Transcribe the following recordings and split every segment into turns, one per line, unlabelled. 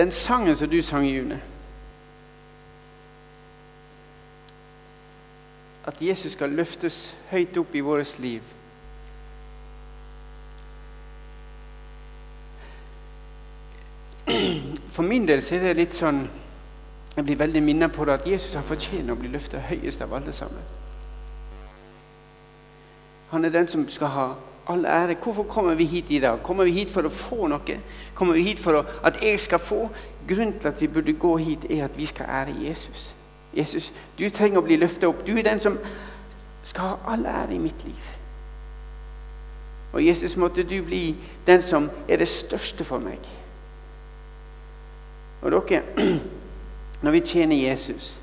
den sangen som du sang, June At Jesus skal løftes høyt opp i vårt liv. For min del så er det litt sånn Jeg blir veldig minnet på det at Jesus har fortjener å bli løftet høyest av alle sammen. Han er den som skal ha all ære. Hvorfor kommer vi hit i dag? Kommer vi hit for å få noe? Kommer vi hit for å, at jeg skal få? Grunnen til at vi burde gå hit, er at vi skal ære Jesus. Jesus, du trenger å bli løftet opp. Du er den som skal ha all ære i mitt liv. Og Jesus, måtte du bli den som er det største for meg. Og dere, når vi tjener Jesus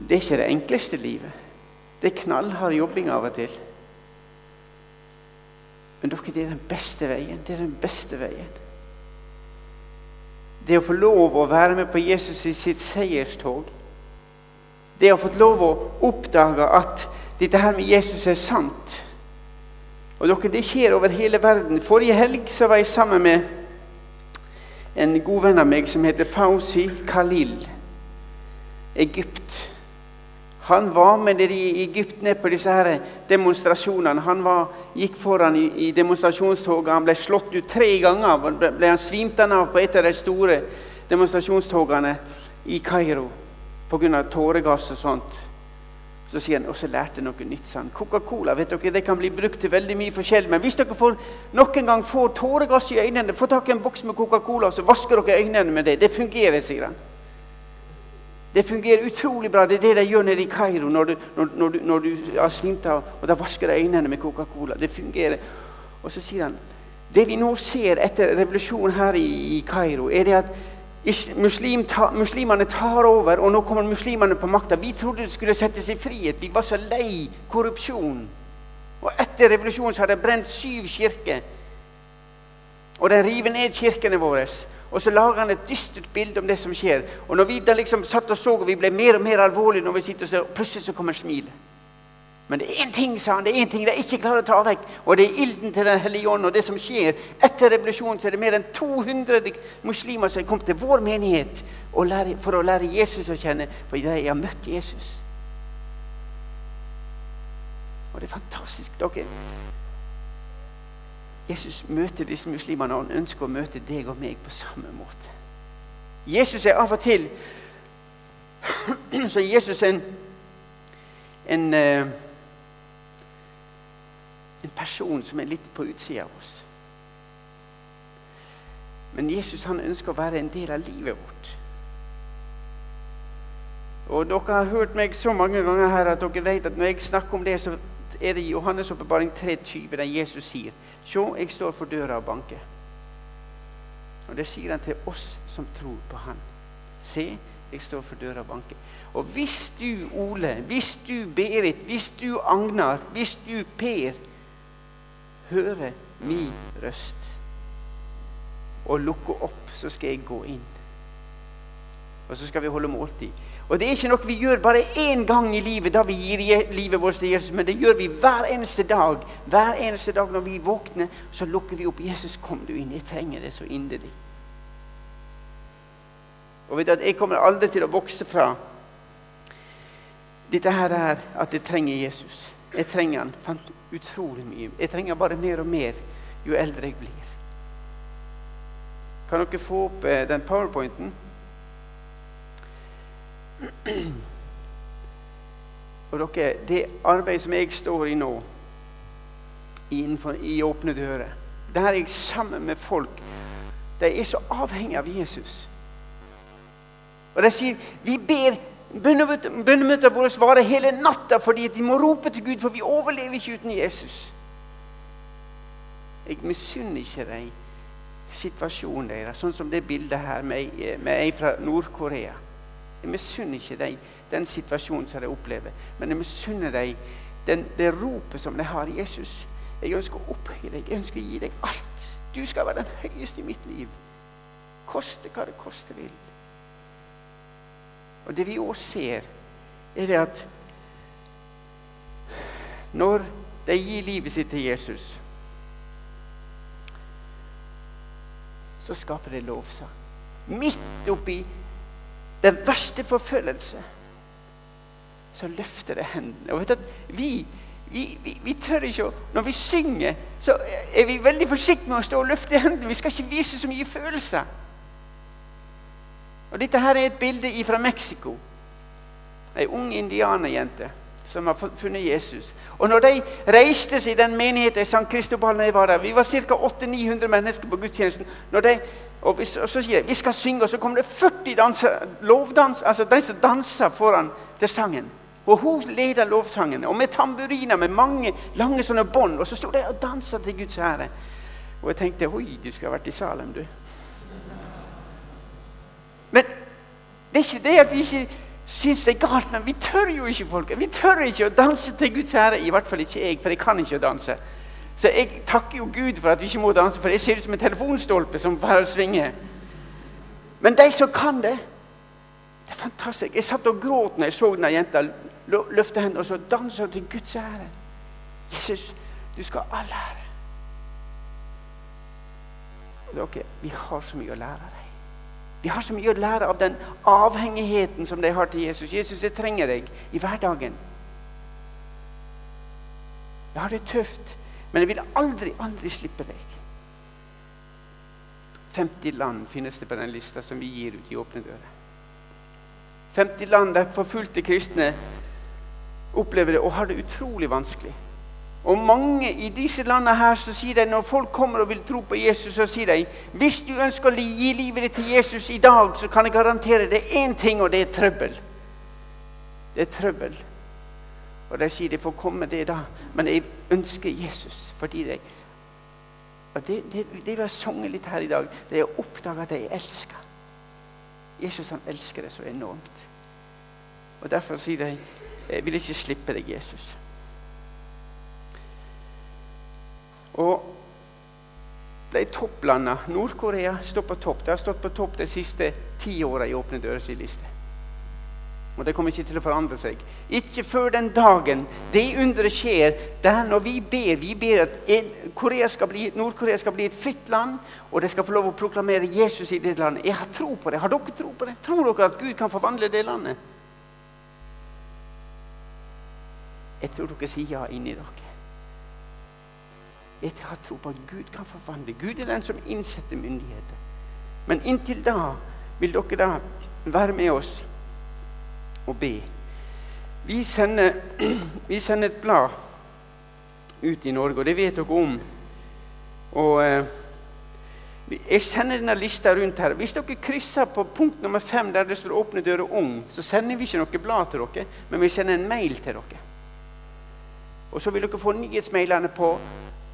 Det er ikke det enkleste livet. Det er knallhard jobbing av og til. Men dere, det er den beste veien. Det er den beste veien. Det å få lov å være med på Jesus i sitt seierstog. Det å få lov å oppdage at dette her med Jesus er sant. Og dere, Det skjer over hele verden. Forrige helg så var jeg sammen med en god venn av meg som heter Fauzi Khalil. Egypt. Han var med dere i Egypt ned på disse her demonstrasjonene. Han var, gikk foran i, i demonstrasjonstoget. Han ble slått ut tre ganger. Ble, ble han svimt av på et av de store demonstrasjonstogene i Kairo pga. tåregass og sånt. Så sier han også lærte noe nytt. sånn. Coca-Cola vet dere, det kan bli brukt til veldig mye forskjellig. Men hvis dere får, noen gang får tåregass i øynene, få tak i en boks med Coca-Cola så vasker dere øynene med det. Det fungerer, sier han. Det fungerer utrolig bra. Det er det de gjør nede i Kairo når du, når, når du, når du har av. og Da vasker de øynene med Coca-Cola. Det fungerer. Og så sier han det vi nå ser etter revolusjonen her i, i Kairo, er det at muslim ta, muslimene tar over, og nå kommer muslimene på makta. Vi trodde det skulle settes i frihet. Vi var så lei korrupsjon. Og etter revolusjonen så har de brent syv kirker. Og de river ned kirkene våre. Og så lager han et dystert bilde om det som skjer. Og når vi da liksom satt og så, og vi ble mer og mer alvorlige når vi sitter og ser, og plutselig så kommer smilet. Men det er én ting sa han, det er en ting de ikke klarer å ta vekk, og det er ilden til Den hellige ånd. Og det som skjer etter revolusjonen, så er det mer enn 200 muslimer som kom til vår menighet for å lære Jesus å kjenne, for de har møtt Jesus. Og det er fantastisk. dere Jesus møter disse muslimene, og han ønsker å møte deg og meg på samme måte. Jesus er av og til så Jesus en, en, eh, en person som er litt på utsida av oss. Men Jesus han ønsker å være en del av livet vårt. Og Dere har hørt meg så mange ganger her at dere vet at når jeg snakker om det, så er det i Johannes' åpenbaring 3,20 der Jesus sier Se, jeg står for døra og banker. Og Det sier han til oss som tror på Han. Se, jeg står for døra og banker. Og hvis du, Ole, hvis du, Berit, hvis du, Agnar, hvis du, Per, hører min røst og lukker opp, så skal jeg gå inn. Og så skal vi holde måltid. Og det er ikke noe vi gjør bare én gang i livet, da vi gir livet vårt til Jesus, men det gjør vi hver eneste dag. Hver eneste dag når vi våkner, så lukker vi opp. 'Jesus, kom du inn. Jeg trenger det så inderlig.' Og vet du at Jeg kommer aldri til å vokse fra dette her er at jeg trenger Jesus. Jeg trenger han utrolig mye. Jeg trenger bare mer og mer jo eldre jeg blir. Kan dere få opp eh, den powerpointen? Og dere, Det arbeidet som jeg står i nå, innenfor, i Åpne dører Der er jeg sammen med folk de er så avhengige av Jesus. Og de sier vi ber Bønnemøtene våre varer hele natta fordi de må rope til Gud, for vi overlever ikke uten Jesus. Jeg misunner ikke dem situasjonen deres, sånn som det bildet her med ei fra Nord-Korea. Jeg misunner ikke deg den situasjonen som de opplever, men jeg misunner deg det ropet som de har i Jesus. Jeg ønsker å opphøye deg, jeg ønsker å gi deg alt. Du skal være den høyeste i mitt liv. Koste hva det koste vil. Og det vi òg ser, er det at når de gir livet sitt til Jesus, så skaper det lovsang. Midt oppi den verste forfølgelse så løfter det hendene. Og vet at vi, vi, vi, vi, tør ikke å Når vi synger, så er vi veldig forsiktige med å stå og løfte hendene. Vi skal ikke vise så mye følelser. Og Dette her er et bilde fra Mexico. Ei ung indianerjente som har funnet Jesus. Og når de reiste seg i den menigheten i St. Kristobal når jeg var der Vi var ca. 800-900 mennesker på gudstjenesten. De, og, vi, og, så sier de vi skal synge, og så kommer det 40 danser, lovdans, altså de som danser foran til sangen. Og hun leder lovsangen, og med tamburiner med mange lange sånne bånd. Og så sto de og dansa til Guds ære. Og jeg tenkte oi, du skulle ha vært i Salem, du. Men det er ikke det at vi ikke syns er galt, men vi tør jo ikke folk. Vi tør ikke å danse til Guds ære. I hvert fall ikke jeg, for jeg kan ikke å danse. Så jeg takker jo Gud for at vi ikke må danse, for jeg ser ut som en telefonstolpe som bare svinger. Men de som kan det Det er fantastisk. Jeg satt og gråt når jeg så denne jenta løfte hendene og så danse til Guds ære. Jesus, du skal ha all ære. Dere, vi har så mye å lære deg. Vi har så mye å lære av den avhengigheten som de har til Jesus. Jesus, jeg trenger deg i hverdagen. Jeg har det tøft, men jeg vil aldri, aldri slippe deg. 50 land finnes det på den lista som vi gir ut i Åpne dører. 50 land der forfulgte kristne opplever det og har det utrolig vanskelig. Og mange i disse landene her så sier de, Når folk kommer og vil tro på Jesus, så sier de hvis du ønsker å gi livet ditt til Jesus i dag, så kan jeg garantere det én ting, og det er trøbbel. Det er trøbbel. Og de sier de får komme det da, men jeg ønsker Jesus fordi de Det, det, det vi har sunget litt her i dag, det er å oppdage at jeg elsker. Jesus han elsker det så enormt. Og Derfor sier de jeg vil ikke slippe deg, Jesus. Og de topplandene Nord-Korea står på topp. Det har stått på topp de siste ti åra i Åpne dører sin liste. Og det kommer ikke til å forandre seg. Ikke før den dagen det underet skjer, der når vi ber Vi ber at Nord-Korea skal bli et fritt land, og de skal få lov å proklamere Jesus i det landet. Jeg har tro på det. Har dere tro på det? Tror dere at Gud kan forvandle det landet? Jeg tror dere sier ja inni dere. Jeg ha tro på at Gud kan forvandle. Gud er den som innsetter myndigheter. Men inntil da vil dere da være med oss og be. Vi sender, vi sender et blad ut i Norge, og det vet dere om. Og eh, Jeg sender denne lista rundt her. Hvis dere krysser på punkt nummer fem der det står 'Åpne dører ung', så sender vi ikke noe blad til dere, men vi sender en mail til dere. Og så vil dere få nyhetsmailene på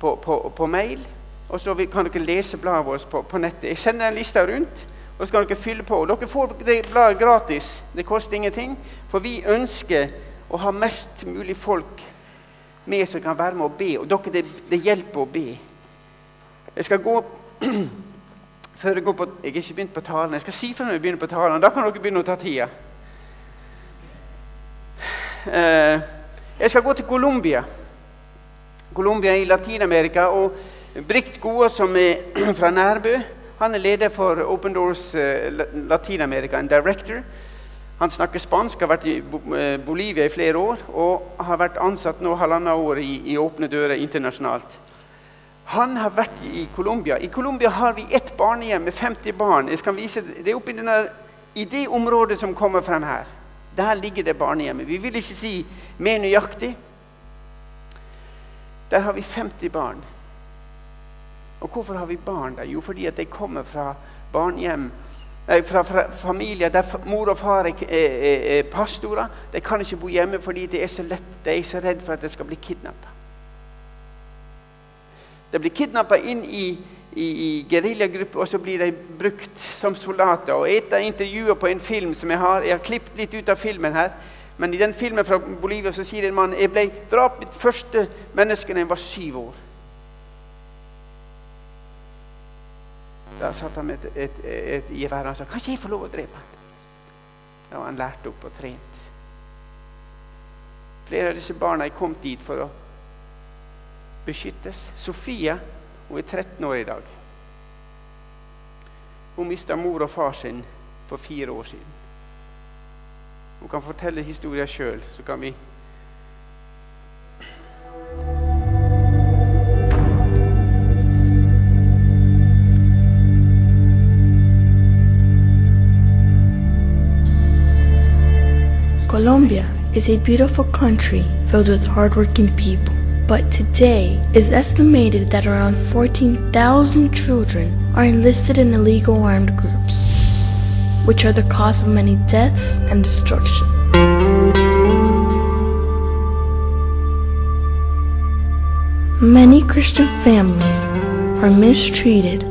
på, på, på mail. Og så kan dere lese bladet vårt på, på, nettet. Jeg sender den lista rundt, og så kan dere fylle på. Dere får det bladet gratis. Det koster ingenting. For vi ønsker å ha mest mulig folk med som kan være med og be. Og dere, det, det hjelper å be. Jeg skal gå før jeg går på, Jeg har ikke begynt på talen. Jeg skal si fra når jeg begynner på talen. Da kan dere begynne å ta tida. Uh, jeg skal gå til Colombia. Colombia i Latin-Amerika. Og Brikt Goa, som er fra Nærbø, han er leder for Open Doors uh, Latin-Amerika, en director. Han snakker spansk, har vært i eh, Bolivia i flere år og har vært ansatt nå halvannet år i, i Åpne dører internasjonalt. Han har vært i Colombia. I Colombia har vi ett barnehjem med 50 barn. Jeg skal vise, det er i, denne, I det området som kommer frem her. Der ligger det barnehjemmet. Vi vil ikke si mer nøyaktig, der har vi 50 barn. Og hvorfor har vi barn der? Jo, fordi at de kommer fra barnehjem nei, fra, fra, familier der mor og far er, er, er, pastorer. De kan ikke bo hjemme fordi de er så lett, de er så redd for at de skal bli kidnappa. De blir kidnappa inn i, i, i geriljagrupper, og så blir de brukt som soldater. Og av intervjuene på en film som jeg har Jeg har klippet litt ut av filmen her. Men i den filmen fra Bolivia så sier en mann jeg ble drapt mitt første menneske da jeg var syv år. Da satt han med et, gevær og sa kan ikke jeg få lov å drepe han? Var han lært opp og trent. Flere av disse barna er kommet dit for å beskyttes. Sofia hun er 13 år i dag. Hun mista mor og far sin for fire år siden. Hun kan fortelle historien sjøl, så kan vi
Colombia is a beautiful country filled with hardworking people. But today, it's estimated that around 14,000 children are enlisted in illegal armed groups, which are the cause of many deaths and destruction. Many Christian families are mistreated,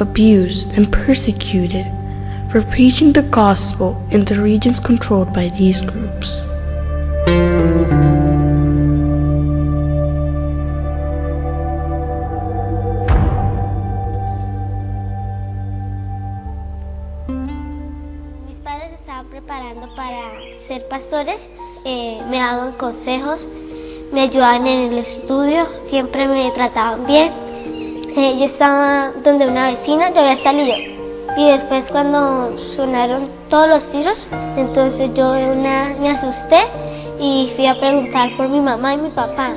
abused, and persecuted for preaching the gospel in the regions controlled by these groups.
Ser pastores, eh, me daban consejos, me ayudaban en el estudio, siempre me trataban bien. Eh, yo estaba donde una vecina, yo había salido. Y después cuando sonaron todos los tiros, entonces yo una, me asusté y fui a preguntar por mi mamá y mi papá.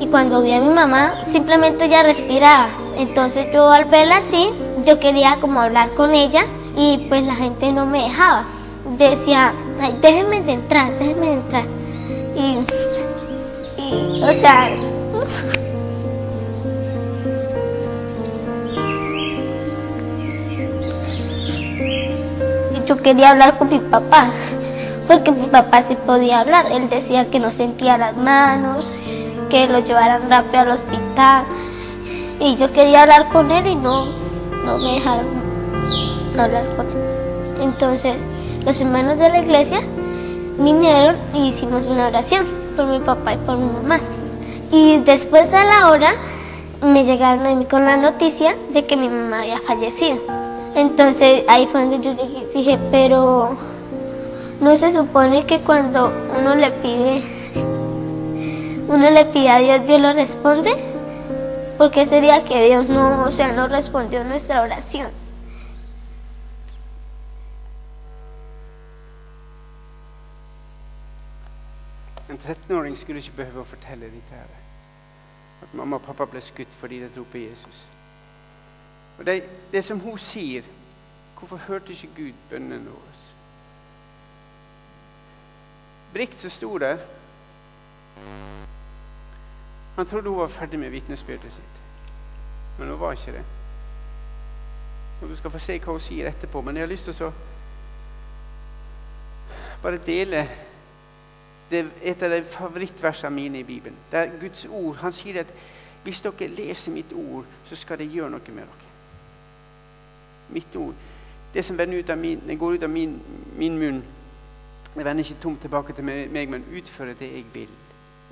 Y cuando vi a mi mamá, simplemente ella respiraba. Entonces yo al verla así, yo quería como hablar con ella y pues la gente no me dejaba. Decía, ay, déjenme de entrar, déjenme de entrar. Y, y o sea, yo quería hablar con mi papá, porque mi papá sí podía hablar. Él decía que no sentía las manos, que lo llevaran rápido al hospital. Y yo quería hablar con él y no, no me dejaron hablar con él. Entonces, los hermanos de la iglesia vinieron y hicimos una oración por mi papá y por mi mamá. Y después a la hora me llegaron a mí con la noticia de que mi mamá había fallecido. Entonces ahí fue donde yo dije, pero no se supone que cuando uno le pide, uno le pide a Dios, Dios lo responde. ¿Por qué sería que Dios no, o sea, no respondió nuestra oración?
En 13-åring skulle ikke behøve å fortelle dette. her. At mamma og pappa ble skutt fordi de tror på Jesus. Og det, det som hun sier Hvorfor hørte ikke Gud bønnene våre? Brikt som sto der, han trodde hun var ferdig med vitnesbyrdet sitt. Men hun var ikke det. Og Du skal få se hva hun sier etterpå, men jeg har lyst til å bare dele det er et av de favorittversene mine i Bibelen. Det er Guds ord. Han sier at hvis dere leser mitt ord, så skal det gjøre noe med dere. Mitt ord. Det som ut min, det går ut av min, min munn, det vender ikke tomt tilbake til meg, men utfører det jeg vil,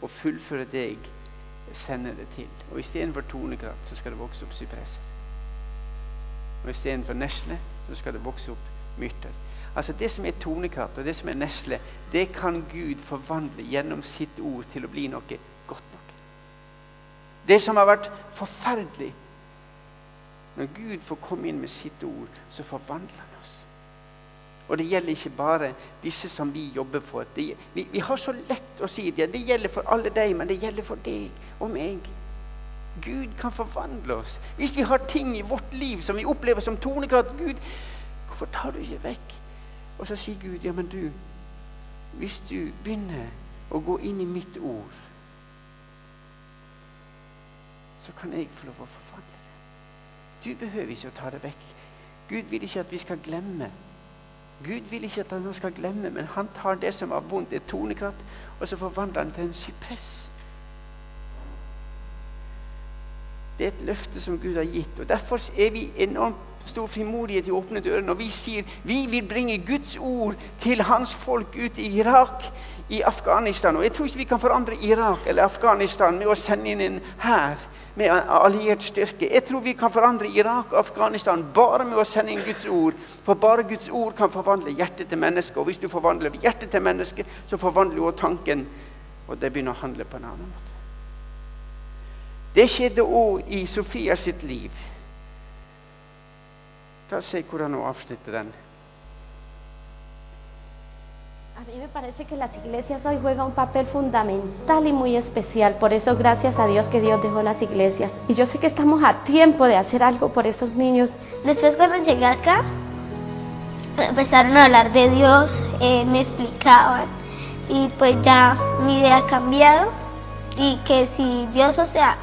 og fullfører det jeg sender det til. Og Istedenfor tornekratt så skal det vokse opp sypresser. Og istedenfor nesle så skal det vokse opp myrter. Altså Det som er tonekart, og det som er nesle, det kan Gud forvandle gjennom sitt ord til å bli noe godt nok. Det som har vært forferdelig Når Gud får komme inn med sitt ord, så forvandler han oss. Og det gjelder ikke bare disse som vi jobber for. Det, vi, vi, har så lett å si det. Det gjelder for alle deg, men det gjelder for deg og meg. Gud kan forvandle oss. Hvis vi har ting i vårt liv som vi opplever som tonekratt Gud, hvorfor tar du ikke vekk og så sier Gud, ja, men du Hvis du begynner å gå inn i mitt ord, så kan jeg få lov å forvandle det. Du behøver ikke å ta det vekk. Gud vil ikke at vi skal glemme. Gud vil ikke at han skal glemme, men han tar det som var vondt, et tonekratt, og så forvandler han til en sypress. Det er et løfte som Gud har gitt. og Derfor er vi enormt stor frimodighet i åpne dører når vi sier vi vil bringe Guds ord til hans folk ut i Irak, i Afghanistan. Og Jeg tror ikke vi kan forandre Irak eller Afghanistan med å sende inn en hær med alliert styrke. Jeg tror vi kan forandre Irak og Afghanistan bare med å sende inn Guds ord. For bare Guds ord kan forvandle hjertet til mennesket. Og hvis du forvandler hjertet til mennesket, så forvandler du også tanken. Og det begynner å handle på en annen måte. Det skjedde òg i Sofias liv. Ta og Se hvordan hun avslutter den.
A mí me parece que las iglesias hoy juegan un papel fundamental y muy especial. Por eso, gracias a Dios que Dios dejó las iglesias. Y yo sé que estamos a tiempo de hacer algo por esos niños.
Después cuando llegué acá, empezaron a hablar de Dios, eh, me explicaban y pues ya mi idea ha cambiado y que si Dios, o sea,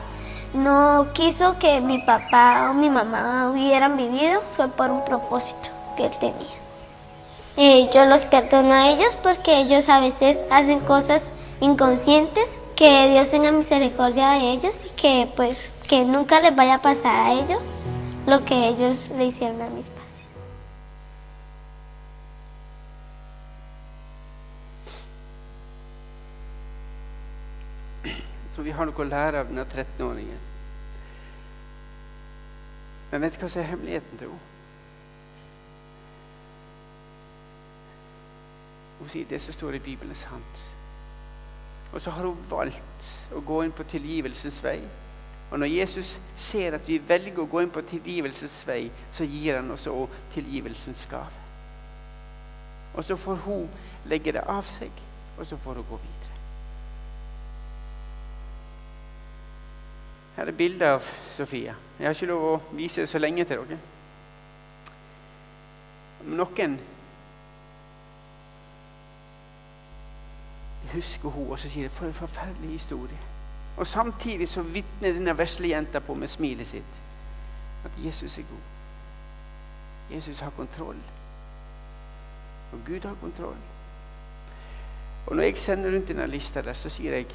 no quiso que mi papá o mi mamá hubieran vivido, fue por un propósito que él tenía. Yo los perdono a ellos porque ellos a veces hacen cosas inconscientes, que Dios tenga misericordia de ellos y que pues que nunca les vaya a pasar a ellos lo que ellos le hicieron a mis padres.
Tror vi har noe å lære av denne 13-åringen. Men vet du hva som er hemmeligheten til henne? Hun sier det som står i Bibelen, er sant. Og så har hun valgt å gå inn på tilgivelsens vei. Og når Jesus ser at vi velger å gå inn på tilgivelsens vei, så gir han oss også tilgivelsens gave. Og så får hun legge det av seg, og så får hun gå videre. Her er bildet av Sofia. Jeg har ikke lov å vise det så lenge til dere. Noen husker hun, og så sier de, for en forferdelig historie. Og Samtidig så vitner denne vesle jenta på med smilet sitt at Jesus er god. Jesus har kontroll. Og Gud har kontroll. Og Når jeg sender rundt denne lista, der, så sier jeg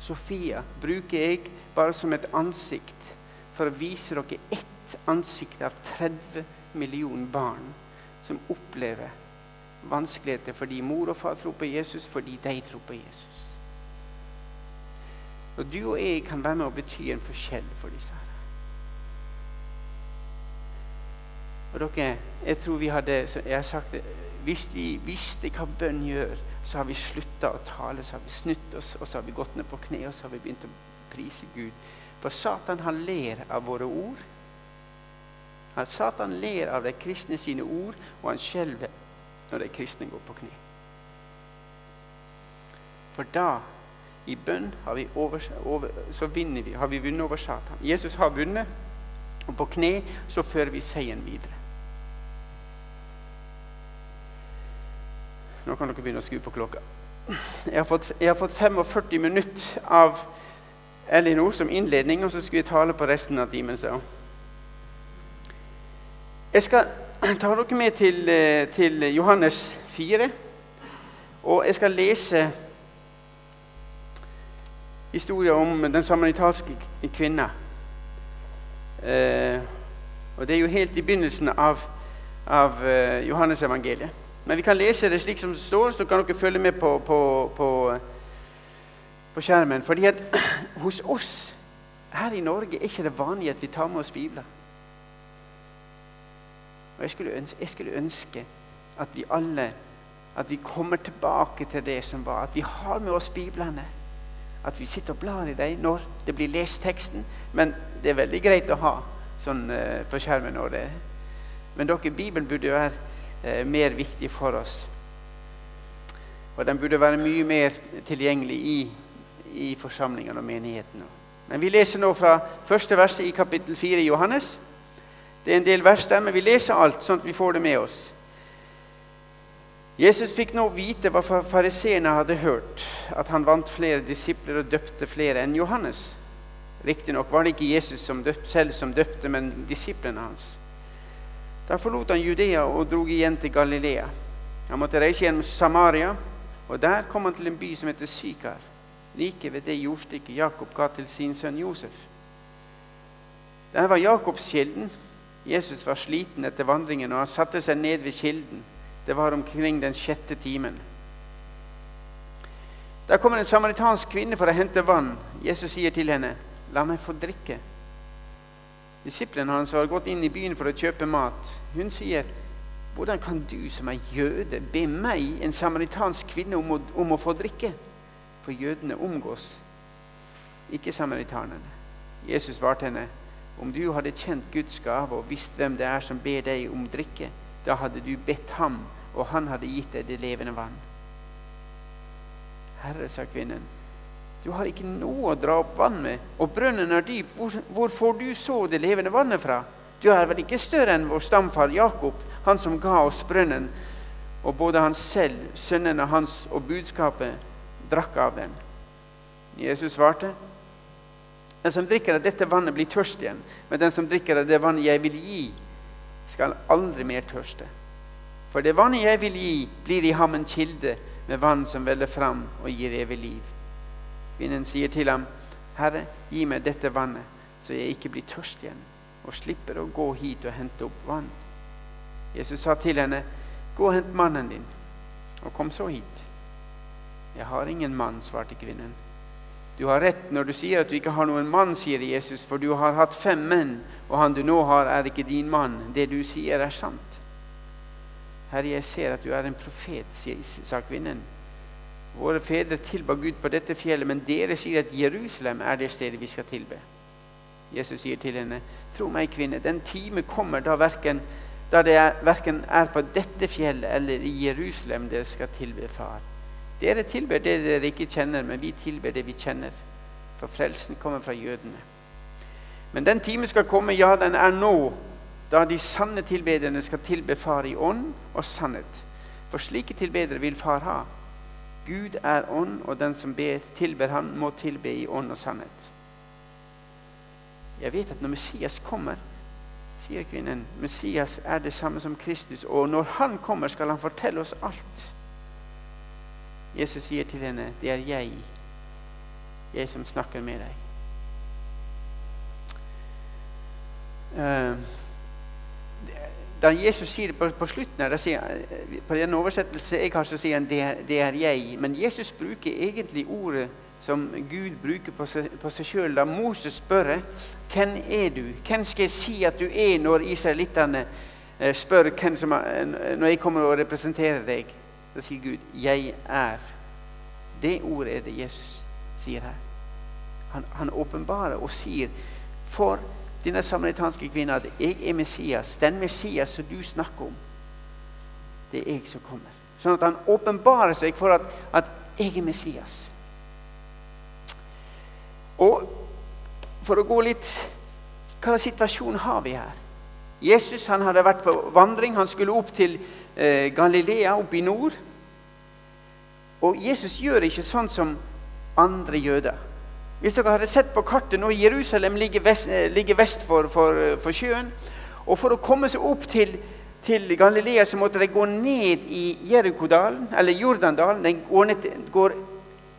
Sofia bruker jeg bare som et ansikt for å vise dere ett ansikt av 30 millioner barn som opplever vanskeligheter fordi mor og far tror på Jesus, fordi de tror på Jesus. Og du og jeg kan være med å bety en forskjell for disse her. Og dere, jeg tror vi hadde, jeg har sagt det, Hvis vi visste hva bønn gjør, så har vi slutta å tale, så har vi snudd oss, og så har vi gått ned på kne og så har vi begynt å prise Gud. For Satan han ler av våre ord. At Satan ler av de kristne sine ord, og han skjelver når de kristne går på kne. For da, i bønn, har vi over, over, vi, har vi vunnet over Satan. Jesus har vunnet, og på kne så fører vi seieren videre. Nå kan dere begynne å skru på klokka. Jeg har fått, jeg har fått 45 minutter av Elinor som innledning, og så skulle jeg tale på resten av timen. Så. Jeg skal ta dere med til, eh, til Johannes 4, og jeg skal lese historien om den samaritanske kvinna. Eh, og Det er jo helt i begynnelsen av, av eh, Johannes evangeliet. Men vi kan lese det slik som det står, så kan dere følge med på, på, på, på skjermen. Fordi at hos oss her i Norge er ikke det vanlig at vi tar med oss bibler. Og jeg skulle, ønske, jeg skulle ønske at vi alle at vi kommer tilbake til det som var. At vi har med oss biblene. At vi sitter og blar i dem når det blir lest teksten. Men det er veldig greit å ha sånn uh, på skjermen. Når det. Men dere, Bibelen burde jo være mer viktig for oss. Og den burde være mye mer tilgjengelig i, i forsamlingene og menighetene. Men vi leser nå fra første verset i kapittel 4 i Johannes. Det er en del vers der, men vi leser alt, sånn at vi får det med oss. Jesus fikk nå vite hva fariseerne hadde hørt, at han vant flere disipler og døpte flere enn Johannes. Riktignok var det ikke Jesus som døpt, selv som døpte, men disiplene hans. Da forlot han Judea og dro igjen til Galilea. Han måtte reise gjennom Samaria, og der kom han til en by som heter Sykar, like ved det jordstykket Jakob ga til sin sønn Josef. Der var Jakobs kilden. Jesus var sliten etter vandringen, og han satte seg ned ved kilden. Det var omkring den sjette timen. Der kommer en samaritansk kvinne for å hente vann. Jesus sier til henne, 'La meg få drikke.' Disiplene hans har gått inn i byen for å kjøpe mat. Hun sier, 'Hvordan kan du som er jøde, be meg, en samaritansk kvinne, om å, om å få drikke?' For jødene omgås ikke samaritanerne. Jesus svarte henne, Om du hadde kjent Guds gave og visst hvem det er som ber deg om drikke, da hadde du bedt ham, og han hadde gitt deg det levende vann. Herre, sa kvinnen, du har ikke noe å dra opp vann med, og brønnen er dyp. Hvor, hvor får du så det levende vannet fra? Du er vel ikke større enn vår stamfar Jakob, han som ga oss brønnen, og både han selv, sønnene hans og budskapet drakk av den. Jesus svarte, den som drikker av dette vannet, blir tørst igjen, men den som drikker av det vannet jeg vil gi, skal aldri mer tørste. For det vannet jeg vil gi, blir i ham en kilde med vann som veller fram og gir evig liv. Kvinnen sier til ham, Herre, gi meg dette vannet, så jeg ikke blir tørst igjen, og slipper å gå hit og hente opp vann. Jesus sa til henne, Gå og hent mannen din, og kom så hit. Jeg har ingen mann, svarte kvinnen. Du har rett når du sier at du ikke har noen mann, sier Jesus, for du har hatt fem menn, og han du nå har, er ikke din mann. Det du sier, er sant. Herre, jeg ser at du er en profet, sa kvinnen. Våre fedre tilba Gud på dette fjellet, men dere sier at Jerusalem er det stedet vi skal tilbe. Jesus sier til henne, tro meg, kvinne, den time kommer da verken da det er, verken er på dette fjellet eller i Jerusalem dere skal tilbe Far. Dere tilber det dere ikke kjenner, men vi tilber det vi kjenner. For frelsen kommer fra jødene. Men den time skal komme, ja, den er nå, da de sanne tilbederne skal tilbe Far i ånd og sannhet. For slike tilbedere vil Far ha. Gud er ånd, og den som ber, tilber Han, må tilbe i ånd og sannhet. Jeg vet at når Messias kommer, sier kvinnen, Messias er det samme som Kristus, og når han kommer, skal han fortelle oss alt. Jesus sier til henne, 'Det er jeg, jeg som snakker med deg'. Uh, da Jesus sier det på, på slutten her, på den oversettelse jeg har, så sier han det, det er jeg'. Men Jesus bruker egentlig ordet som Gud bruker på seg, på sjøl. Da Moses spør hvem er du Hvem skal jeg si at du er, når israelittene eh, spør hvem som er, når jeg kommer og representerer deg, så sier Gud 'Jeg er'. Det ordet er det Jesus sier her. Han, han åpenbarer og sier for denne samaritanske kvinnen at 'jeg er Messias'. Den Messias som du snakker om, det er jeg som kommer. Sånn at han åpenbarer seg for at, at 'jeg er Messias'. Og for å gå litt Hva slags situasjon har vi her? Jesus han hadde vært på vandring. Han skulle opp til eh, Galilea, opp i nord. Og Jesus gjør ikke sånn som andre jøder. Hvis dere hadde sett på kartet nå, Jerusalem ligger vest, eh, ligger vest for, for, for, sjøen. Og for å komme seg opp til, til Galilea så måtte de gå ned i Jerikodalen, eller Jordandalen. Den går, ned, går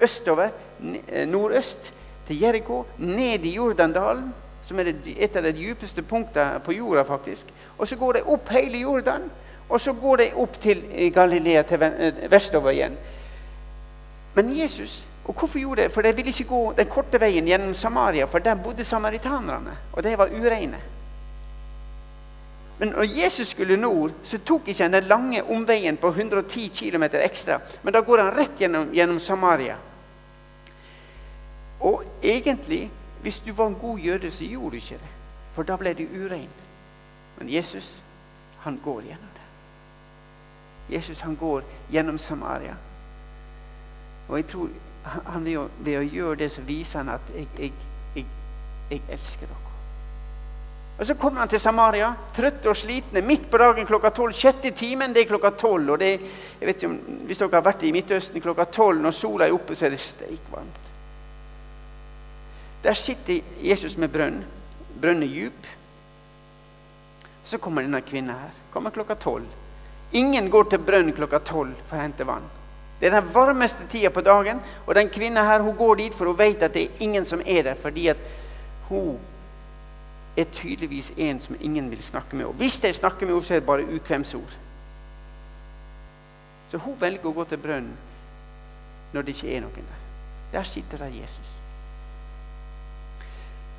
østover, eh, nordøst, til Jeriko, ned i Jordandalen, som er et av de dypeste punktene på jorda. faktisk. Og Så går de opp hele Jordan, og så går de opp til Galilea, til eh, vestover igjen. Men Jesus og Hvorfor gjorde det? For de ville ikke gå den korte veien gjennom Samaria, for der bodde samaritanerne, og de var ureine. Men når Jesus skulle nord, så tok ikke han den lange omveien på 110 km ekstra, men da går han rett gjennom, gjennom Samaria. Og egentlig, hvis du var en god jøde, så gjorde du ikke det. For da ble du urein. Men Jesus, han går gjennom det. Jesus han går gjennom Samaria. Og jeg tror han ved å, ved å gjøre det, så viser han at jeg, jeg, jeg, jeg elsker dere. Og Så kommer han til Samaria, trøtte og slitne, midt på dagen klokka tolv. Sjette timen, det er klokka tolv. Og hvis dere har vært i Midtøsten klokka tolv, når sola er oppe, så er det steikvarmt. Der sitter Jesus med brønn. Brønnen er djup. Så kommer denne kvinnen her. Kommer klokka tolv. Ingen går til brønn klokka tolv for å hente vann. Det er den varmeste tida på dagen, og den kvinna her, hun går dit for hun vet at det er ingen som er der. fordi at hun er tydeligvis en som ingen vil snakke med. Og hvis de snakker med henne, så er det bare ukvemsord. Så hun velger å gå til brønnen når det ikke er noen der. Der sitter der Jesus.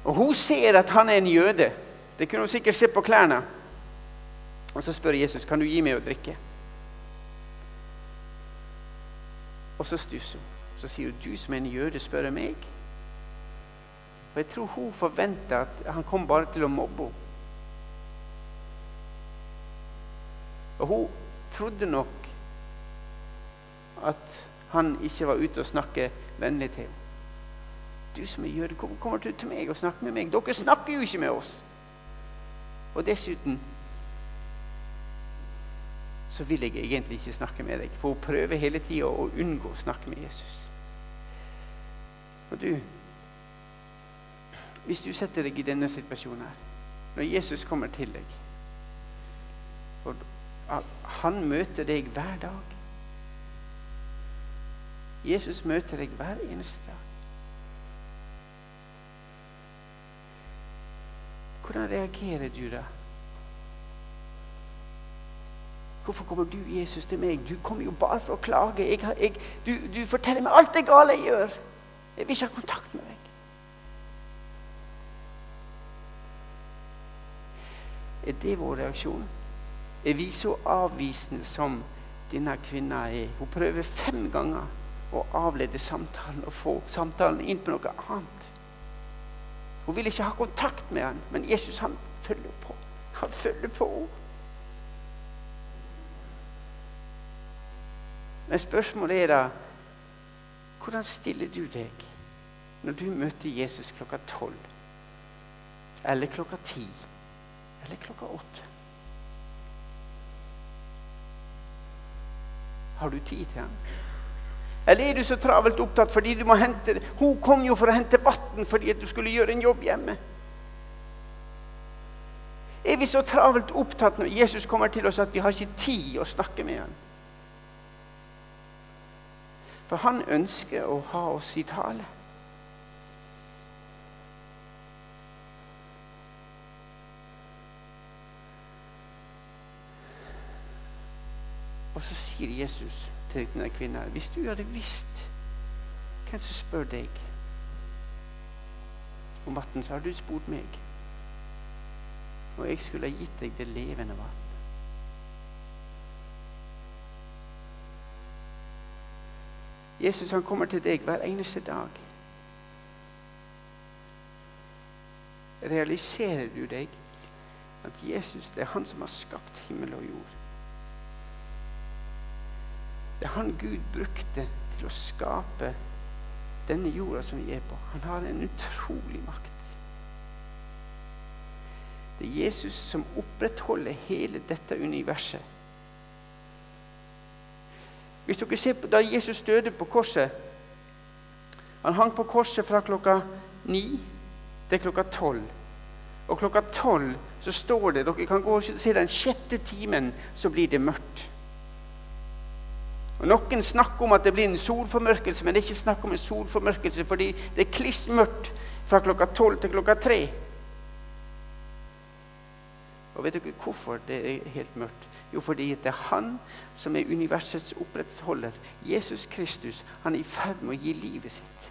Og hun ser at han er en jøde. Det kunne hun sikkert se på klærne. Og så spør Jesus kan du gi meg å drikke. Og så stusser hun. Så sier hun du som er en jøde, spør meg. Og jeg tror hun forventa at han kom bare til å mobbe henne. Og hun trodde nok at han ikke var ute og snakke vennlig til henne. Du som er jøde, hvorfor kommer du til meg og snakker med meg? Dere snakker jo ikke med oss. Og dessuten så vil jeg egentlig ikke snakke med deg, for hun prøver hele tida å unngå å snakke med Jesus. Og du Hvis du setter deg i denne situasjonen her, når Jesus kommer til deg og Han møter deg hver dag. Jesus møter deg hver eneste dag. Hvordan reagerer du da? Hvorfor kommer du, Jesus, til meg? Du kommer jo bare for å klage. Jeg, jeg, du, du, forteller meg alt det gale jeg gjør. Jeg vil ikke ha kontakt med deg. Er det vår reaksjon? Er vi så avvisende som denne kvinna er? Hun prøver fem ganger å avlede samtalen og få samtalen inn på noe annet. Hun vil ikke ha kontakt med han, men Jesus han følger på. Han følger på henne. Men spørsmålet er da hvordan stiller du deg når du møter Jesus klokka tolv? Eller klokka ti? Eller klokka åtte? Har du tid til ham? Eller er du så travelt opptatt fordi du må hente Hun kom jo for å hente vann fordi at du skulle gjøre en jobb hjemme. Er vi så travelt opptatt når Jesus kommer til oss at vi har ikke tid å snakke med ham? For han ønsker å ha oss i tale. Og så sier Jesus til denne kvinnen Hvis du hadde visst hvem som spør deg om vann, så har du spurt meg. Og jeg skulle ha gitt deg det levende vann. Jesus han kommer til deg hver eneste dag. Realiserer du deg at Jesus det er han som har skapt himmel og jord? Det er han Gud brukte til å skape denne jorda som vi er på. Han har en utrolig makt. Det er Jesus som opprettholder hele dette universet. Hvis dere ser på Da Jesus døde på korset Han hang på korset fra klokka ni til klokka tolv. Og klokka tolv så står det Dere kan gå og se den sjette timen, så blir det mørkt. Og Noen snakker om at det blir en solformørkelse, men det er ikke snakk om en solformørkelse, fordi det er kliss mørkt fra klokka tolv til klokka tre. Og vet dere hvorfor det er helt mørkt? Jo, fordi det er han som er universets opprettholder. Jesus Kristus. Han er i ferd med å gi livet sitt.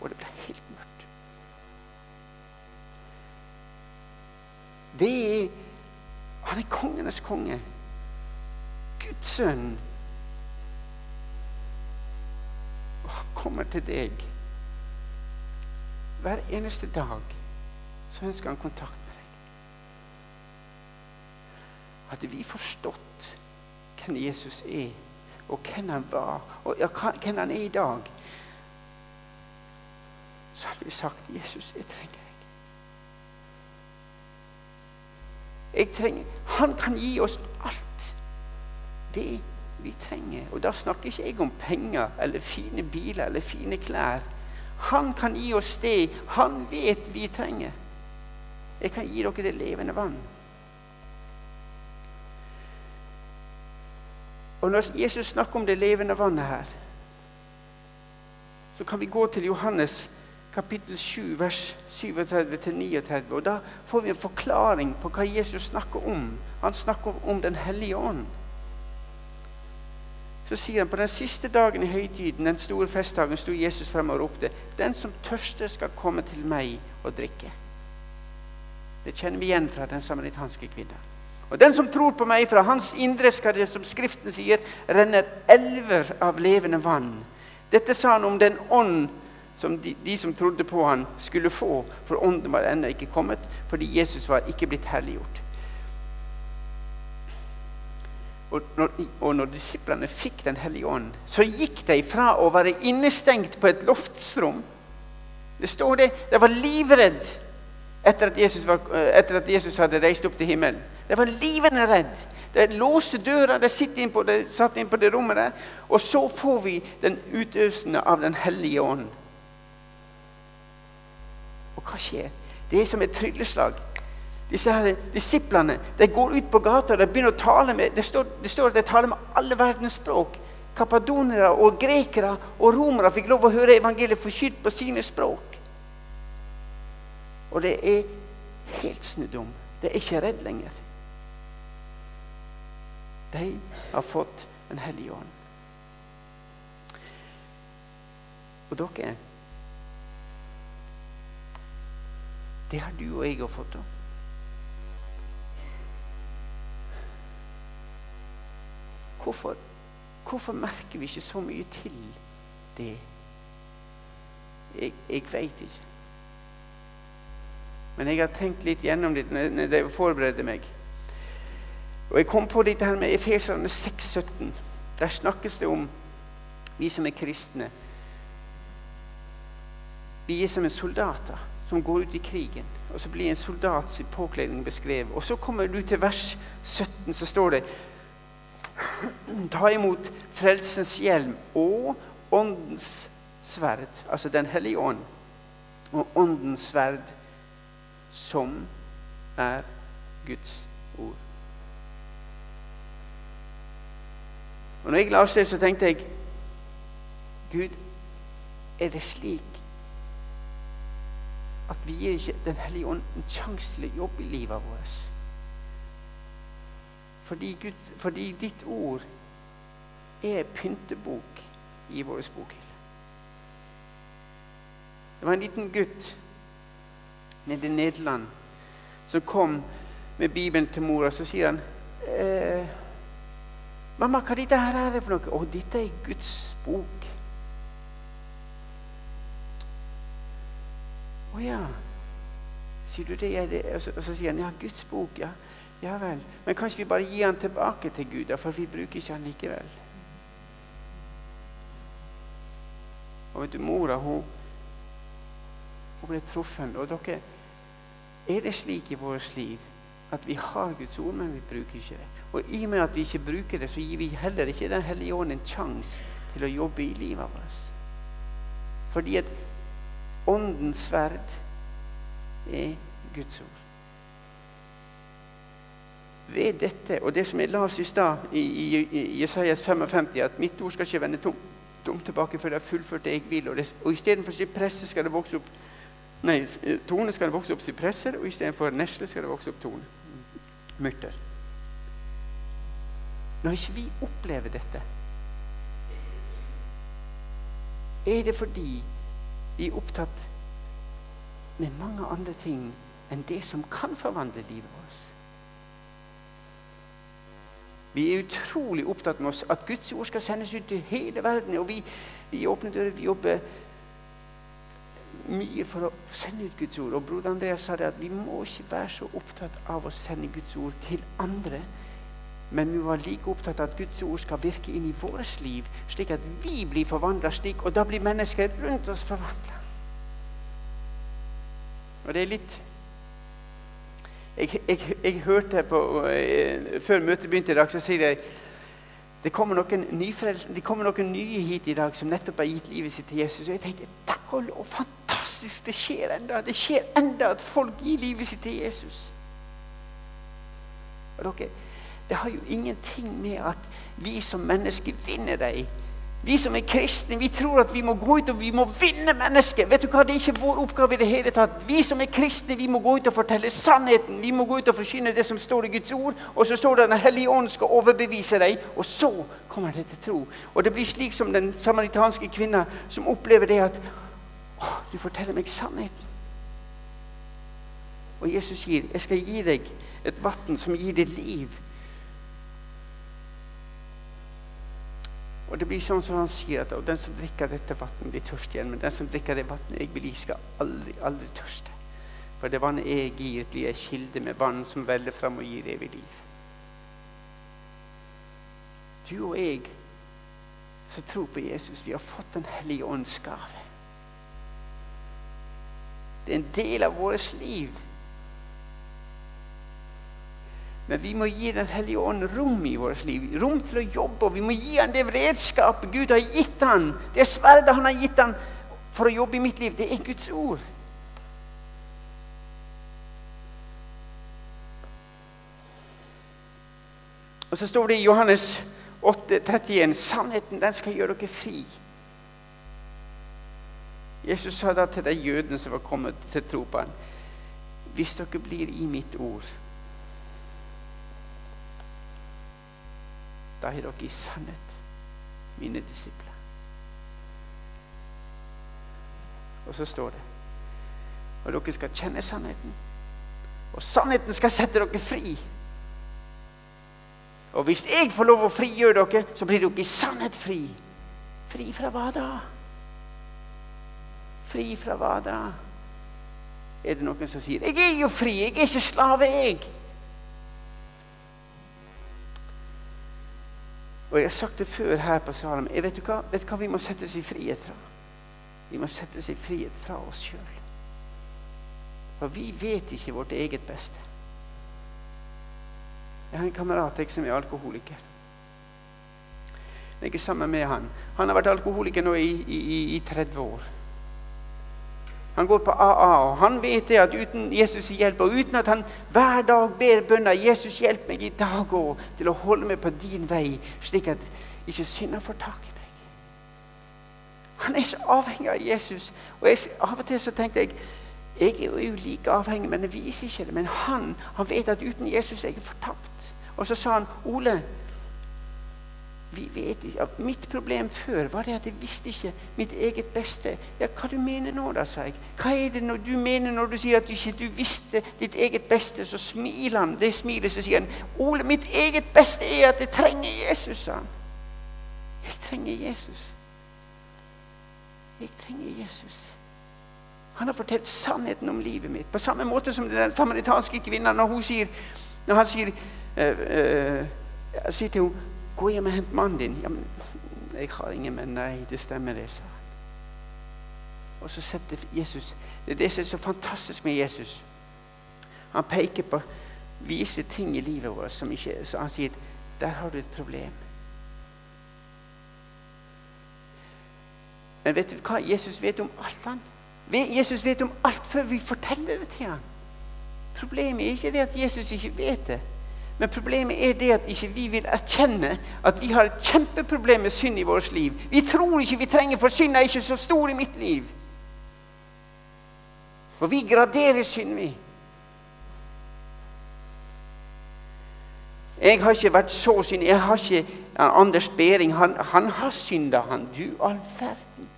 Og det ble helt mørkt. Det er Han er kongenes konge. Guds sønn. Og han kommer til deg hver eneste dag. Så ønsker han kontakt hadde vi forstått hvem Jesus er, og hvem han var, og hvem han er i dag, så hadde vi sagt 'Jesus, jeg trenger deg'. Jeg trenger, han kan gi oss alt det vi trenger. Og da snakker ikke jeg om penger eller fine biler eller fine klær. Han kan gi oss det han vet vi trenger. Jeg kan gi dere det levende vann. Og når Jesus snakker om det levende vannet her, så kan vi gå til Johannes kapittel 7, vers 37-39. Og Da får vi en forklaring på hva Jesus snakker om. Han snakker om Den hellige ånd. Så sier han på den siste dagen i høytiden, den store festdagen, sto Jesus frem og ropte:" Den som tørster, skal komme til meg og drikke. Det kjenner vi igjen fra den samaritanske kvinnen. Og den som tror på meg, fra hans indre skal det, som Skriften sier, renner elver av levende vann. Dette sa han om den ånd som de, de som trodde på han skulle få, for ånden var ennå ikke kommet, fordi Jesus var ikke blitt herliggjort. Og når, og når disiplene fikk Den hellige ånd, så gikk de fra å være innestengt på et loftsrom Det står det. De var livredd etter var, etter at Jesus hadde reist opp til himmelen. De var livende redd. De låste døra, de satt inn, på det, satt inn på det rommet der. Og så får vi den utøvende av Den hellige ånd. Og hva skjer? Det er som et trylleslag disse her disiplene de går ut på gata og de begynner å tale med Det står, det står at de taler med alle verdens språk. Kapadonere og grekere og romere fikk lov å høre evangeliet forkynt på sine språk. Og det er helt snudd om. De er ikke redd lenger. De har fått Den hellige ånd. Og dere Det har du og jeg òg fått. Også. Hvorfor, hvorfor merker vi ikke så mye til det? Jeg, jeg veit ikke. Men jeg har tenkt litt gjennom det når jeg forberedte meg. Og jeg kom på dette her med Efeserne 6,17. Der snakkes det om vi som er kristne. Vi er som en soldater som går ut i krigen. Og så blir en soldats påkledning beskrevet. Og så kommer du til vers 17, så står det Ta imot frelsens hjelm og åndens sverd, altså Den hellige ånd, og åndens sverd, som er Guds ord. Og når jeg leste det, så tenkte jeg Gud, er det slik at vi gir ikke Den hellige ånd en sjanse til å jobbe i livet vårt? Fordi, Gud, fordi ditt ord er pyntebok i vår bokhylle. Det var en liten gutt nede i Nederland som kom med Bibelen til mora. Så sier han eh, 'Mamma, hva dette her er for noe?' 'Å, dette er Guds bok.' 'Å ja, sier du det?' det? Og, så, og så sier han 'Ja, Guds bok', ja. Ja vel. Men kanskje vi bare gir han tilbake til Gud, for vi bruker ikke han likevel. Og vet du, Mora hun, hun ble truffet. Og dere, er det slik i vårt liv at vi har Guds ord, men vi bruker ikke det? Og i og med at vi ikke bruker det, så gir vi heller ikke Den hellige ånd en sjanse til å jobbe i livet vårt. Fordi at åndens sverd er Guds ord ved dette og det som jeg las i stad i, i, i Jesajas 55, at mitt ord skal ikke vende tomt tom tilbake før det er fullført det jeg vil. Og, det, og istedenfor sypresse skal det vokse opp Nei, tone skal det vokse opp sypresser, og istedenfor nesle skal det vokse opp torn. Myrter. Når ikke vi opplever dette, er det fordi vi er opptatt med mange andre ting enn det som kan forvandle livet vårt. Vi er utrolig opptatt med oss at Guds ord skal sendes ut til hele verden. Og vi, vi åpner dører, vi jobber mye for å sende ut Guds ord. Og broder Andreas sa det at vi må ikke være så opptatt av å sende Guds ord til andre. Men vi var like opptatt av at Guds ord skal virke inn i vårt liv, slik at vi blir forvandla slik, og da blir mennesker rundt oss forvandla. Og det er litt jeg, jeg, jeg hørte på, eh, Før møtet begynte i dag, så sier jeg det kommer, det kommer noen nye hit i dag som nettopp har gitt livet sitt til Jesus. Og jeg tenkte takk og lov, fantastisk! Det skjer enda, Det skjer enda at folk gir livet sitt til Jesus. Og dere, Det har jo ingenting med at vi som mennesker vinner dem vi som er kristne, vi tror at vi må gå ut og vi må vinne mennesker. Vet du hva? Det er ikke vår oppgave i det hele tatt. Vi som er kristne, vi må gå ut og fortelle sannheten. Vi må gå ut og forkynne det som står i Guds ord. Og så står det at Den hellige ånd skal overbevise deg, og så kommer det til tro. Og det blir slik som den samaritanske kvinna som opplever det at å, du forteller meg sannheten. Og Jesus sier, 'Jeg skal gi deg et vann som gir deg liv'. Og det blir sånn som han sier at den som drikker dette vannet, blir tørst igjen. Men den som drikker det vannet jeg vil gi, skal aldri, aldri tørste. For det vannet jeg gir, blir en kilde med vann som veller fram og gir evig liv. Du og jeg som tror på Jesus, vi har fått Den hellige ånds gave. Det er en del av vårt liv. Men vi må gi Den hellige ånd rom i vårt liv. Rom til å jobbe. Og vi må gi han det redskapet Gud har gitt han. Det sverdet han har gitt han for å jobbe i mitt liv. Det er Guds ord. Og så står det i Johannes 8, 31 sannheten den skal gjøre dere fri. Jesus sa da til de jødene som var kommet til tro på ham, hvis dere blir i mitt ord Da er dere i sannhet mine disipler. Og så står det Og dere skal kjenne sannheten. Og sannheten skal sette dere fri. Og hvis jeg får lov å frigjøre dere, så blir dere i sannhet fri. Fri fra hva da? Fri fra hva da? Er det noen som sier 'Jeg er jo fri, jeg er ikke slave, jeg'? Og jeg har sagt det før her på Salem. Jeg vet, du hva, vet du hva vi må settes i frihet fra? Vi må settes i frihet fra oss sjøl. For vi vet ikke vårt eget beste. Jeg har en kamerat jeg, som er alkoholiker. Jeg er sammen med han. Han har vært alkoholiker nå i, i, i 30 år. Han går på AA, og han vet det at uten Jesus' hjelp, og uten at han hver dag ber bønner 'Jesus, hjelp meg i dag òg til å holde meg på din vei', slik at ikke synder får tak i meg. Han er så avhengig av Jesus. Og jeg, Av og til så tenkte jeg jeg er jo like avhengig, men jeg viser ikke det. Men han han vet at uten Jesus er jeg fortapt. Og så sa han, 'Ole, vi vet ikke. Mitt problem før var det at jeg visste ikke mitt eget beste. Ja, Hva du mener nå, da, sa jeg. Hva er det du mener når du sier at du ikke du visste ditt eget beste? Så smiler han. Det smilet så sier han, 'Ole, mitt eget beste er at jeg trenger Jesus', sa han. Jeg trenger Jesus. Jeg trenger Jesus. Han har fortalt sannheten om livet mitt. På samme måte som den samaritanske kvinnen når, hun sier, når han sier, øh, øh, sier til henne 'Gå hjem og hent mannen din.' Ja, men, 'Jeg har ingen menn.' Nei, det stemmer, det, sa han. Og så setter Jesus Det er det som er så fantastisk med Jesus. Han peker på vise ting i livet vårt som ikke Så han sier 'Der har du et problem'. Men vet du hva? Jesus vet om alt, han. Jesus vet om alt før vi forteller det til ham. Problemet er ikke det at Jesus ikke vet det. Men problemet er det at ikke vi vil erkjenne at vi har et kjempeproblem med synd i vårt liv. Vi tror ikke vi trenger, for synd er ikke så stor i mitt liv. For vi graderer synd, vi. Jeg har ikke vært så synd. Jeg har ikke Anders Behring. Han, han har synda, han. Du all verden.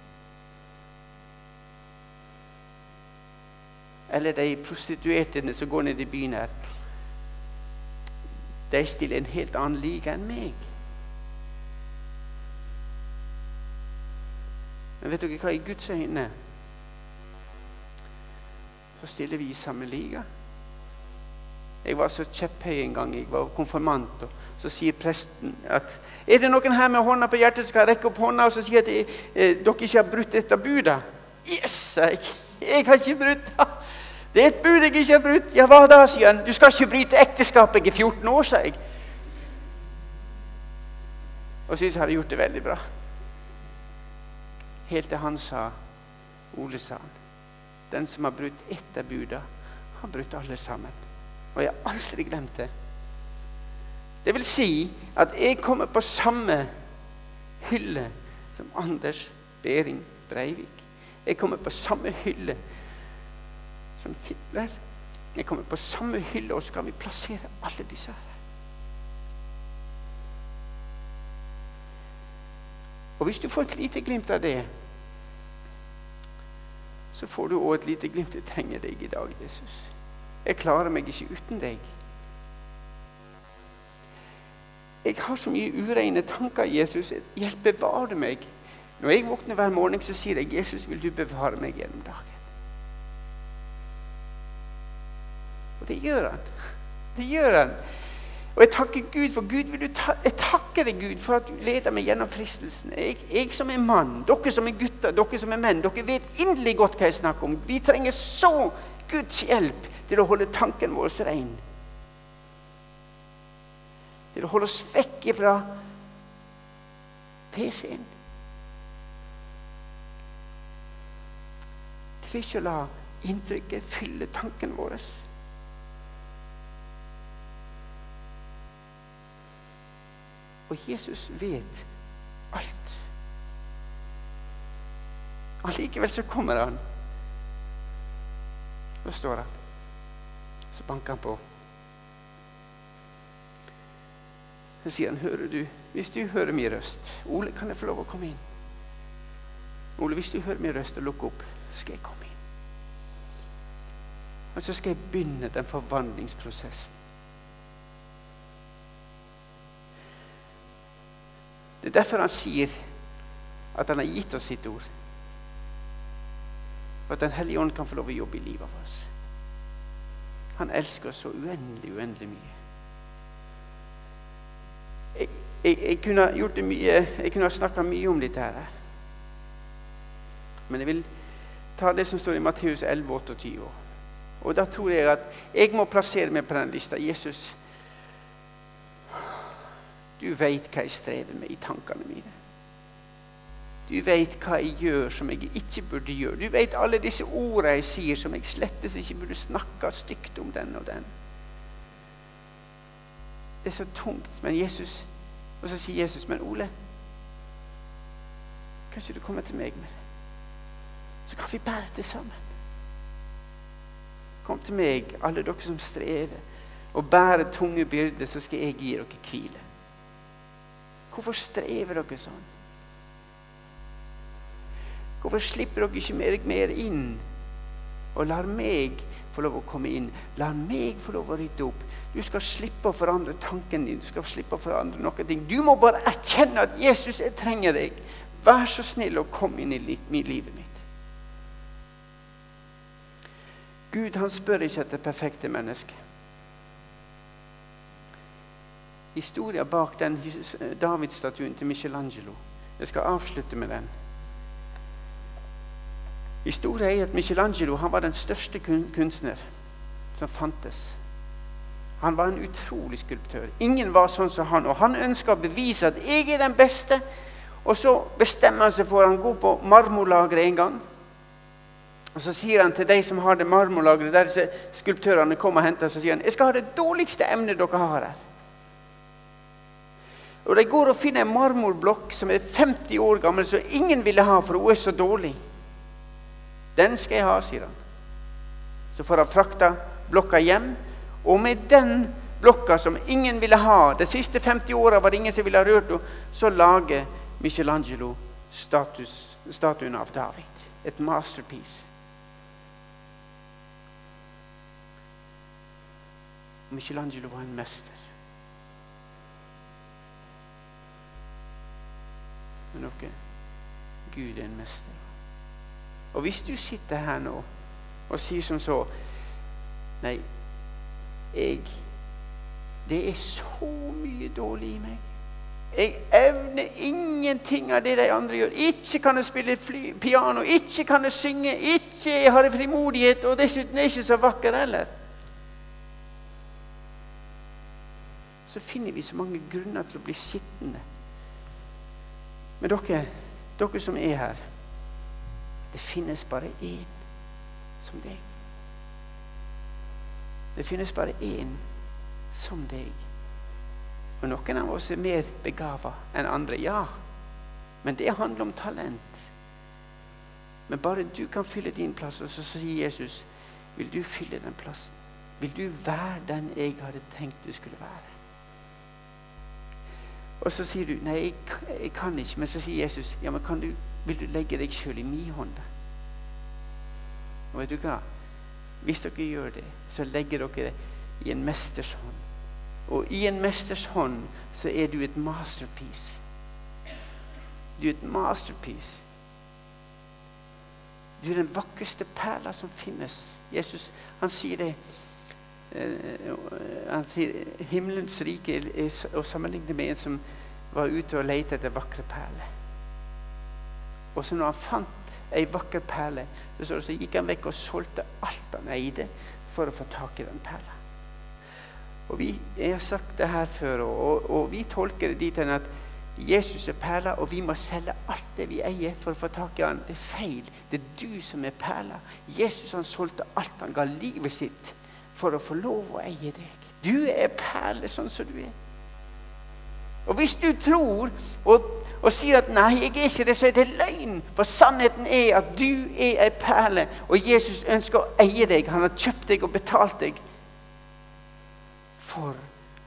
Eller de prostituerte som går ned i byen her. De stiller en helt annen liga enn meg. Men vet dere hva? I Guds øyne så stiller vi i samme liga. Jeg var så kjepphøy en gang. Jeg var konfirmant. og Så sier presten at er det noen her med hånda på hjertet som skal rekke opp hånda og så sier at eh, dere ikke har brutt dette budet. Yes, sa jeg. Jeg har ikke brutt det. Det er et bud jeg ikke har brutt. Ja, hva da, sier han. Du skal ikke bryte ekteskapet. Jeg er 14 år, sier jeg. Og syns jeg hadde gjort det veldig bra. Helt til han sa, Ole sa han, den som har brutt ett av buda, har brutt alle sammen. Og jeg har aldri glemt det. Det vil si at jeg kommer på samme hylle som Anders Behring Breivik. Jeg kommer på samme hylle som Hitler. Jeg kommer på samme hylle, og så kan vi plassere alle disse her. Og hvis du får et lite glimt av det, så får du òg et lite glimt. Jeg trenger deg i dag, Jesus. Jeg klarer meg ikke uten deg. jeg har så mye ureine tanker, Jesus. Hjelp, bevare meg. Når jeg våkner hver morgen, så sier jeg, 'Jesus, vil du bevare meg gjennom dagen?' Og det gjør han. Det gjør han. Og jeg takker Gud for Gud, ta, jeg takker deg, Gud, for at du leder meg gjennom fristelsen. Jeg, jeg, som er mann, dere som er gutter, dere som er menn, dere vet inderlig godt hva jeg snakker om. Vi trenger så Guds hjelp til å holde tanken vår ren. Til å holde oss vekk fra PC-en. Til ikke å la inntrykket fylle tanken vår. Og Jesus vet alt. Allikevel så kommer han. Da står han. Så banker han på. Så sier han, 'Hører du? Hvis du hører min røst Ole, kan jeg få lov å komme inn?' Ole, hvis du hører min røst og lukker opp, skal jeg komme inn. Og så skal jeg begynne den forvandlingsprosessen. Det er derfor han sier at han har gitt oss sitt ord. For at Den hellige ånd kan få lov å jobbe i livet vårt. Han elsker oss så uendelig, uendelig mye. Jeg, jeg, jeg kunne gjort det mye, jeg kunne ha snakka mye om dette her. Men jeg vil ta det som står i Matteus 11, 28. Og da tror jeg at jeg må plassere meg på den lista. Jesus, du veit hva jeg strever med i tankene mine. Du veit hva jeg gjør som jeg ikke burde gjøre. Du veit alle disse ordene jeg sier som jeg slettes ikke burde snakke stygt om den og den. Det er så tungt. Men Jesus Og så sier Jesus, 'Men Ole, kanskje du kommer til meg med det?' Så kan vi bære det sammen. Kom til meg, alle dere som strever og bærer tunge byrder, så skal jeg gi dere hvile. Hvorfor strever dere sånn? Hvorfor slipper dere ikke mer, mer inn og lar meg få lov å komme inn? La meg få lov å rydde opp. Du skal slippe å forandre tanken din. Du skal slippe å forandre noen ting. Du må bare erkjenne at 'Jesus, jeg trenger deg'. Vær så snill og kom inn i livet mitt. Gud han spør ikke etter perfekte mennesker. Historia bak den David-statuen til Michelangelo. Jeg skal avslutte med den. Historia er at Michelangelo han var den største kunstner som fantes. Han var en utrolig skulptør. Ingen var sånn som han. Og han ønska å bevise at 'jeg er den beste'. Og så bestemmer han seg for å gå på marmorlageret en gang. Og Så sier han til de som har det marmorlageret, der skulptørene kommer og henter, så sier han 'Jeg skal ha det dårligste emnet dere har her'. Og De går og finner en marmorblokk som er 50 år gammel, som ingen ville ha, for hun er så dårlig. Den skal jeg ha, sier han. Så får han frakta blokka hjem. Og med den blokka som ingen ville ha, de siste 50 åra var det ingen som ville ha rørt henne, så lager Michelangelo status, statuen av David. Et masterpiece. Michelangelo var en mester. Men dere, Gud er en mester. Og hvis du sitter her nå og sier som så Nei, jeg Det er så mye dårlig i meg. Jeg evner ingenting av det de andre gjør. Ikke kan jeg spille piano, ikke kan jeg synge, ikke jeg har jeg frimodighet, og dessuten er jeg ikke så vakker heller. Så finner vi så mange grunner til å bli sittende men dere, dere som er her Det finnes bare én som deg. Det finnes bare én som deg. Og noen av oss er mer begava enn andre. Ja, men det handler om talent. Men bare du kan fylle din plass, og så sier Jesus, vil du fylle den plassen? Vil du være den jeg hadde tenkt du skulle være? Og så sier du nei, jeg, jeg, kan ikke. Men så sier Jesus ja, men du, vil du legge deg sjøl i min hånd. Og vet du hva? Hvis dere gjør det, så legger dere det i en mesters hånd. Og i en mesters hånd så er du et masterpiece. Du er et masterpiece. Du er den vakreste perla som finnes. Jesus han sier det. Eh, han sier himmelens rike er å sammenligne med en som var ute og lette etter vakre perler. Og så når han fant ei vakker perle, så gikk han vekk og solgte alt han eide, for å få tak i den perla. Og vi, Jeg har sagt det her før, og, og vi tolker det dit hen at Jesus er perla, og vi må selge alt det vi eier for å få tak i han. Det er feil. Det er du som er perla. Jesus han solgte alt. Han ga livet sitt for å få lov å eie deg. Du er perle sånn som du er. Og hvis du tror og, og, sier at 'nei, jeg er ikke det', så er det løgn. For sannheten er at du er ei perle, og Jesus ønsker å eie deg. Han har kjøpt deg og betalt deg for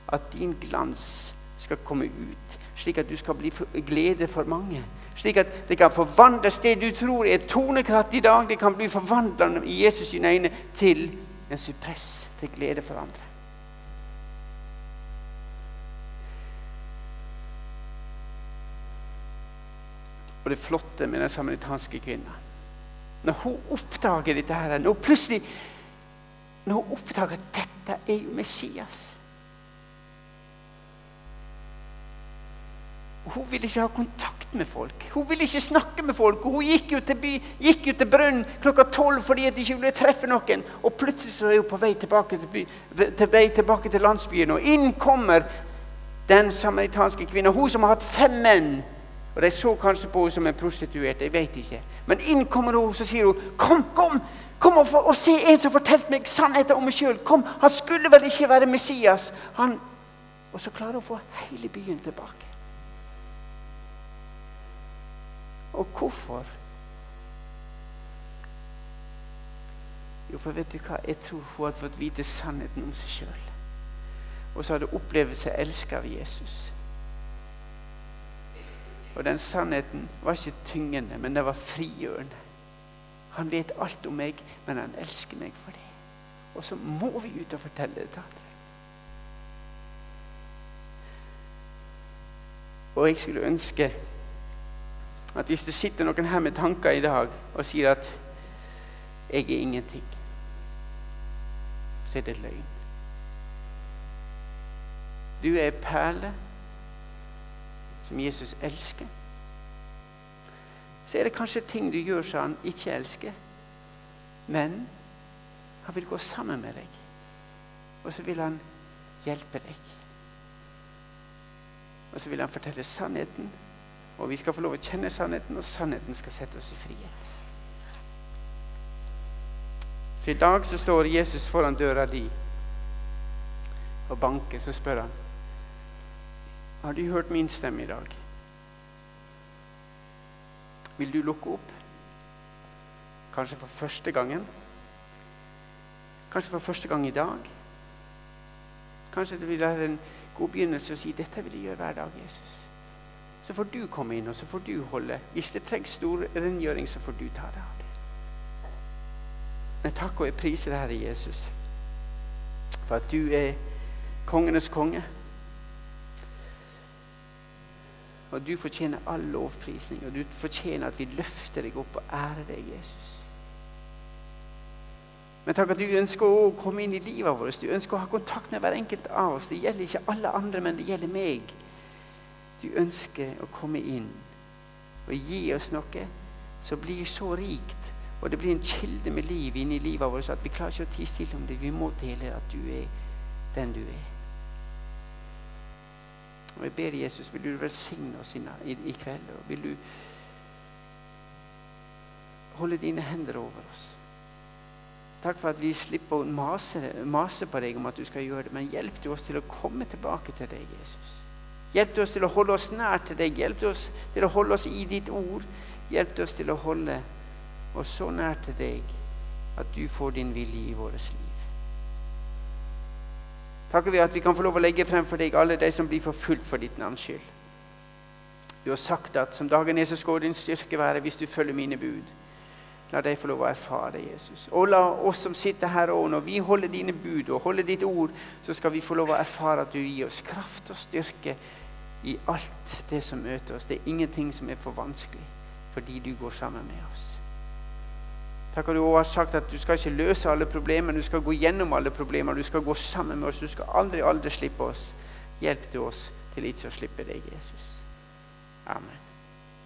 at din glans skal komme ut, slik at du skal bli glede for mange. Slik at det kan forvandles det du tror er tonekratt i dag, det kan bli forvandla i Jesus sine øyne til en suppress, til glede for andre. Og det flotte med den samaritanske kvinna Når hun oppdager dette her, når når hun oppdager at dette er Messias Hun ville ikke ha kontakt med folk. Hun ville ikke snakke med folk. Hun gikk jo til, by, gikk jo til brønnen klokka tolv fordi hun ikke ville treffe noen. Og plutselig så er hun på vei tilbake til, by, til, vei tilbake til landsbyen. Og inn kommer den samaritanske kvinna. Hun som har hatt fem menn. Og De så kanskje på henne som en prostituert. jeg vet ikke. Men inn kommer hun, så sier hun, 'Kom, kom, kom og, for, og se en som fortalte meg sannheten om meg sjøl.' 'Kom, han skulle vel ikke være Messias.' Han, og så klarer hun å få hele byen tilbake. Og hvorfor? Jo, for vet du hva? Jeg tror hun hadde fått vite sannheten om seg sjøl. Og så hadde hun opplevd seg elska av Jesus. Og den sannheten var ikke tyngende, men det var frigjørende. Han vet alt om meg, men han elsker meg for det. Og så må vi ut og fortelle det til andre. Og jeg skulle ønske at hvis det sitter noen her med tanker i dag og sier at 'jeg er ingenting', så er det løgn. Du er en perle som Jesus elsker. Så er det kanskje ting du gjør som han ikke elsker, men han vil gå sammen med deg. Og så vil han hjelpe deg. Og så vil han fortelle sannheten og vi skal få lov å kjenne sannheten, og sannheten skal sette oss i frihet. Så i dag så står Jesus foran døra di og banker. Så spør han Har du hørt min stemme i dag? Vil du lukke opp? Kanskje for første gangen? Kanskje for første gang i dag? Kanskje det vil være en god begynnelse å si dette vil jeg gjøre hver dag, Jesus. Så får du komme inn og så får du holde. Hvis det trengs stor rengjøring, så får du ta det av det. Men takk og jeg priser deg, Herre Jesus, for at du er kongenes konge. Og du fortjener all lovprisning, og du fortjener at vi løfter deg opp og ærer deg, Jesus. Men takk at du ønsker å komme inn i livet vårt. Du ønsker å ha kontakt med hver enkelt av oss. Det gjelder ikke alle andre, men det gjelder meg. Du ønsker å komme inn og gi oss noe som blir så rikt, og det blir en kilde med liv inni livet vårt at vi klarer ikke å tie stille om det. Vi må dele at du er den du er. Og Jeg ber Jesus, vil du velsigne oss i, i kveld? og Vil du holde dine hender over oss? Takk for at vi slipper å mase, mase på deg om at du skal gjøre det, men hjelp du oss til å komme tilbake til deg, Jesus. Hjelp oss til å holde oss nær til deg. Hjelp oss til å holde oss i ditt ord. Hjelp oss til å holde oss så nær til deg at du får din vilje i vårt liv. Takker vi at vi kan få lov å legge frem for deg alle de som blir forfulgt for ditt navns skyld. Du har sagt at som dagen er, så skal din styrke være hvis du følger mine bud. La dem få lov å erfare Jesus. Og la oss som sitter her og når vi holder dine bud og holder ditt ord, så skal vi få lov å erfare at du gir oss kraft og styrke i alt det som møter oss. Det er ingenting som er for vanskelig, fordi du går sammen med oss. Takk at du også har sagt at du skal ikke løse alle problemer, du skal gå gjennom alle problemer. Du skal gå sammen med oss. Du skal aldri, aldri slippe oss. Hjelp du oss til ikke å slippe deg, Jesus. Amen.